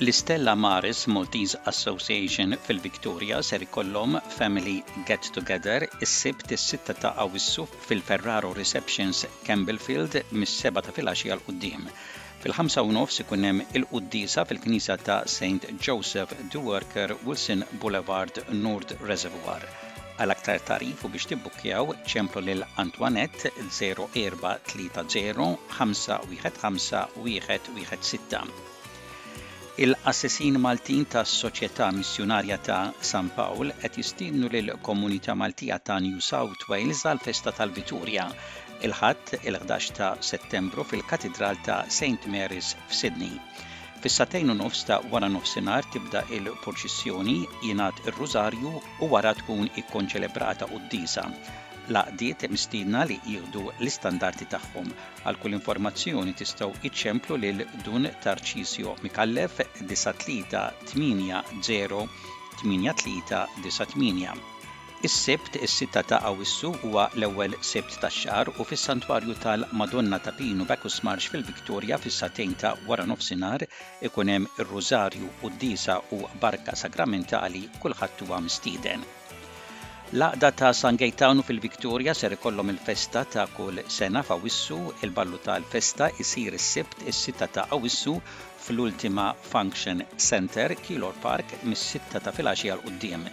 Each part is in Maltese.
L-Stella Maris Maltese Association fil-Victoria ser ikollhom family get together is-Sibt is-Sitta ta' Awwissu fil-Ferraro Receptions Campbellfield mis-sebgħa ta' filgħaxija 'l quddiem. Fil-ħamsa u nofs ikun hemm il-quddiesa fil-knisja ta' Saint Joseph the Worker Wilson Boulevard North Reservoir. Għal aktar tagħrif u biex tibbukkjaw, ċemplu lil Antoinette 0430-515-116. Il-qassisin Maltin tas-Soċjetà Missjunarja ta' San Pawl qed jistiednu lill-komunità Maltija ta' New South Wales għall-festa tal-Viturja, il-Ħadd, il-11 ta' Settembru fil-Katidral ta' Saint Mary's f'Sydney. Fis-sagħtejn u nofs ta' waranofsinhar tibda il-purċissjoni, jingħad ir-Rużarju, u wara tkun ikkonċelebrata quddiesa. L-għaqdiet mistiedna li jieħdu l-istandarti tagħhom. Għal kull informazzjoni tistgħu iċċemplu lil Dun Tarċisio Micallef 9380 8398. Is-Sibt, is-sitta ta' Awwissu huwa l-ewwel Sibt tax-xahar u fis-Santwarju tal-Madonna ta' Pinu Bacchus Marsh fil-Victoria fis-sagħtejn ta' waranofsinhar Ikun hemm ir-Rużarju, Quddiesa u Barka Sagramentali, kulħadd huwa mistieden. L-Għaqda ta' San Gejtanu fil-Victoria ser ikollhom il-festa ta' kull sena f'Awissu, il-ballu tal-festa jsir is-Sibt is-sitta ta' Awissu fl-Ultima Function Centre, Keilor Park mis-sitta ta' filgħaxija 'l quddiem.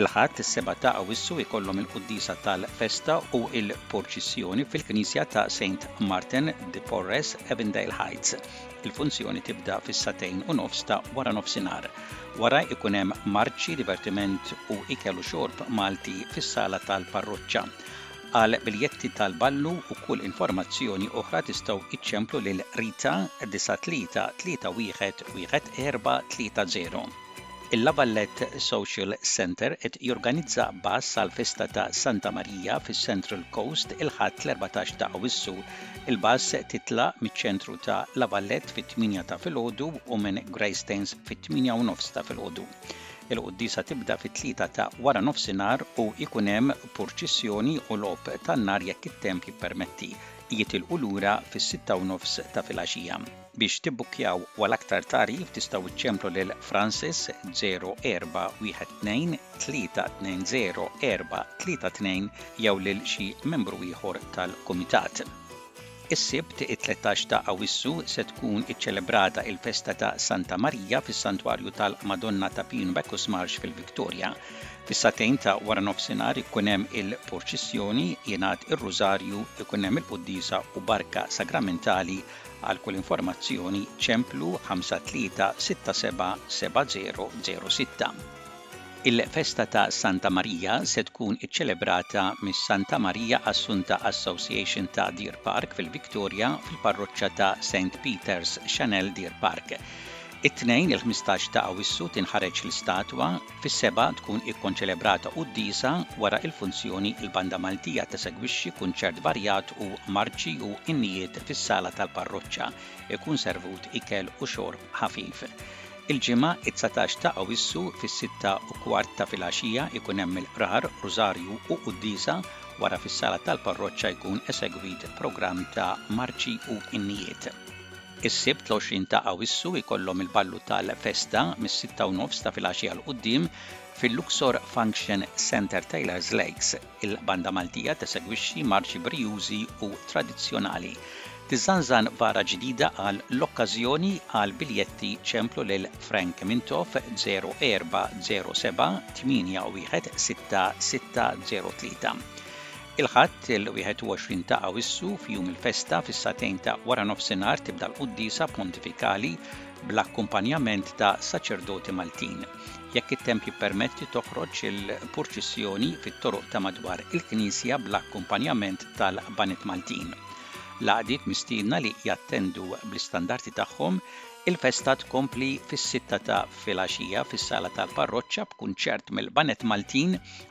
Il-Ħadd is-seba' ta' Awissu jkollhom il-quddiesa tal-festa u l-purċissjoni fil-Knisja ta' Saint Martin de Porres, Avondale Heights. Il-funzjoni tibda fis-sagħtejn u nofs ta' waranofsinhar. Wara jkun hemm marċi, divertiment u ikel u xorb Malti fis-sala tal-parroċċa. Għal biljetti tal-ballu u kull informazzjoni oħra tistgħu iċċemplu lil Rita 93 31 14 30. Il-La Vallette Social Centre qed jorganizza qbas għall-festa ta' Santa Marija fis-Central Coast il-Ħadd l-erbatax ta' Awwissu. Il-bus se titlaq miċ-ċentru ta' La Vallette fit-tmienja ta' filgħodu u minn Greystanes fit-tmienja u nofs ta' filgħodu. Il-quddiesa tibda fit-tlieta ta' wara nofsinhar u jkun hemm purċissjoni u logħob tan-nar jekk it-temp jippermetti. Jitilqu lura fis-sitta u nofs ta' filgħaxija. Biex tibbukkjaw għal aktar tagħrif tistgħu ċċemplu lil Francis 0412-320-432 jew lil xi membru ieħor tal-Kumitat. Is-Sibt, it-tlettax ta' Awwissu, se tkun iċċelebrata il-festa ta' Santa Marija fis-Santwarju tal-Madonna ta' Pinu Beccusmarx fil-Victoria. Fis-sagħtejn ta' waranofsinhar ikun hemm il-purċissjoni, jingħad ir-Rużarju, ikun hemm il-quddiesa u barka sagramentali Għal kull informazzjoni ċemplu 53677006. Il-festa ta' Santa Marija se tkun iċċelebrata mis-Santa Marija Assunta Association ta' Deer Park fil-Victoria fil-parroċċa ta' Saint Peter's Chanel Deer Park. It-Tnejn il-15 ta' Awwissu tinħareġ l-istatwa Fis-Sebgħa tkun ikkonċelebrata quddiesa wara il-funzjoni il-Banda Maltija tesegwixxi kunċert varjat u marċi u innijiet fis-sala tal-parroċċa, ikun servut ikel u xorb ħafif. Il-Ġimgħa it-dsatax ta' Awwissu fis-sitta u kwart ta' filgħaxija ikun hemm il-Qrar, Rużarju u quddiesa wara fis-sala tal-parroċċa jkun esegwit programm ta' marċi u innijiet. Is-Sibt l-20 ta' Awissu jkollhom il-ballu tal-festa mis-sitta u nofs ta' filgħaxija 'l quddiem fil-Luxor Function Centre Taylors Lakes. Il-Banda Maltija tesegwixxi marċi brijużi u tradizzjonali. Tiżżanżan vara ġdida għal l-okkażjoni, għal biljetti ċemplu lil Frank Mintoff 0407 816 6603. Il-Ħadd, il-21 ta' Awissu, fi jum il-festa, fis-sagħtejn ta' waranofsinhar tibda l-quddiesa pontifikali bl-akkumpanjament ta' saċerdoti Maltin. Jekk it-temp jippermetti toħroġ il-purċissjoni fit-toroq ta' madwar il-knisja bl-akkumpanjament tal-qbaniet Maltin. L-għaqdiet mistiedna li jattendu bl-istandarti tagħhom Il-festa tkompli fis-sitta ta' filgħaxija fis-sala tal-parroċċa b'kunċert mill-qbaniet Maltin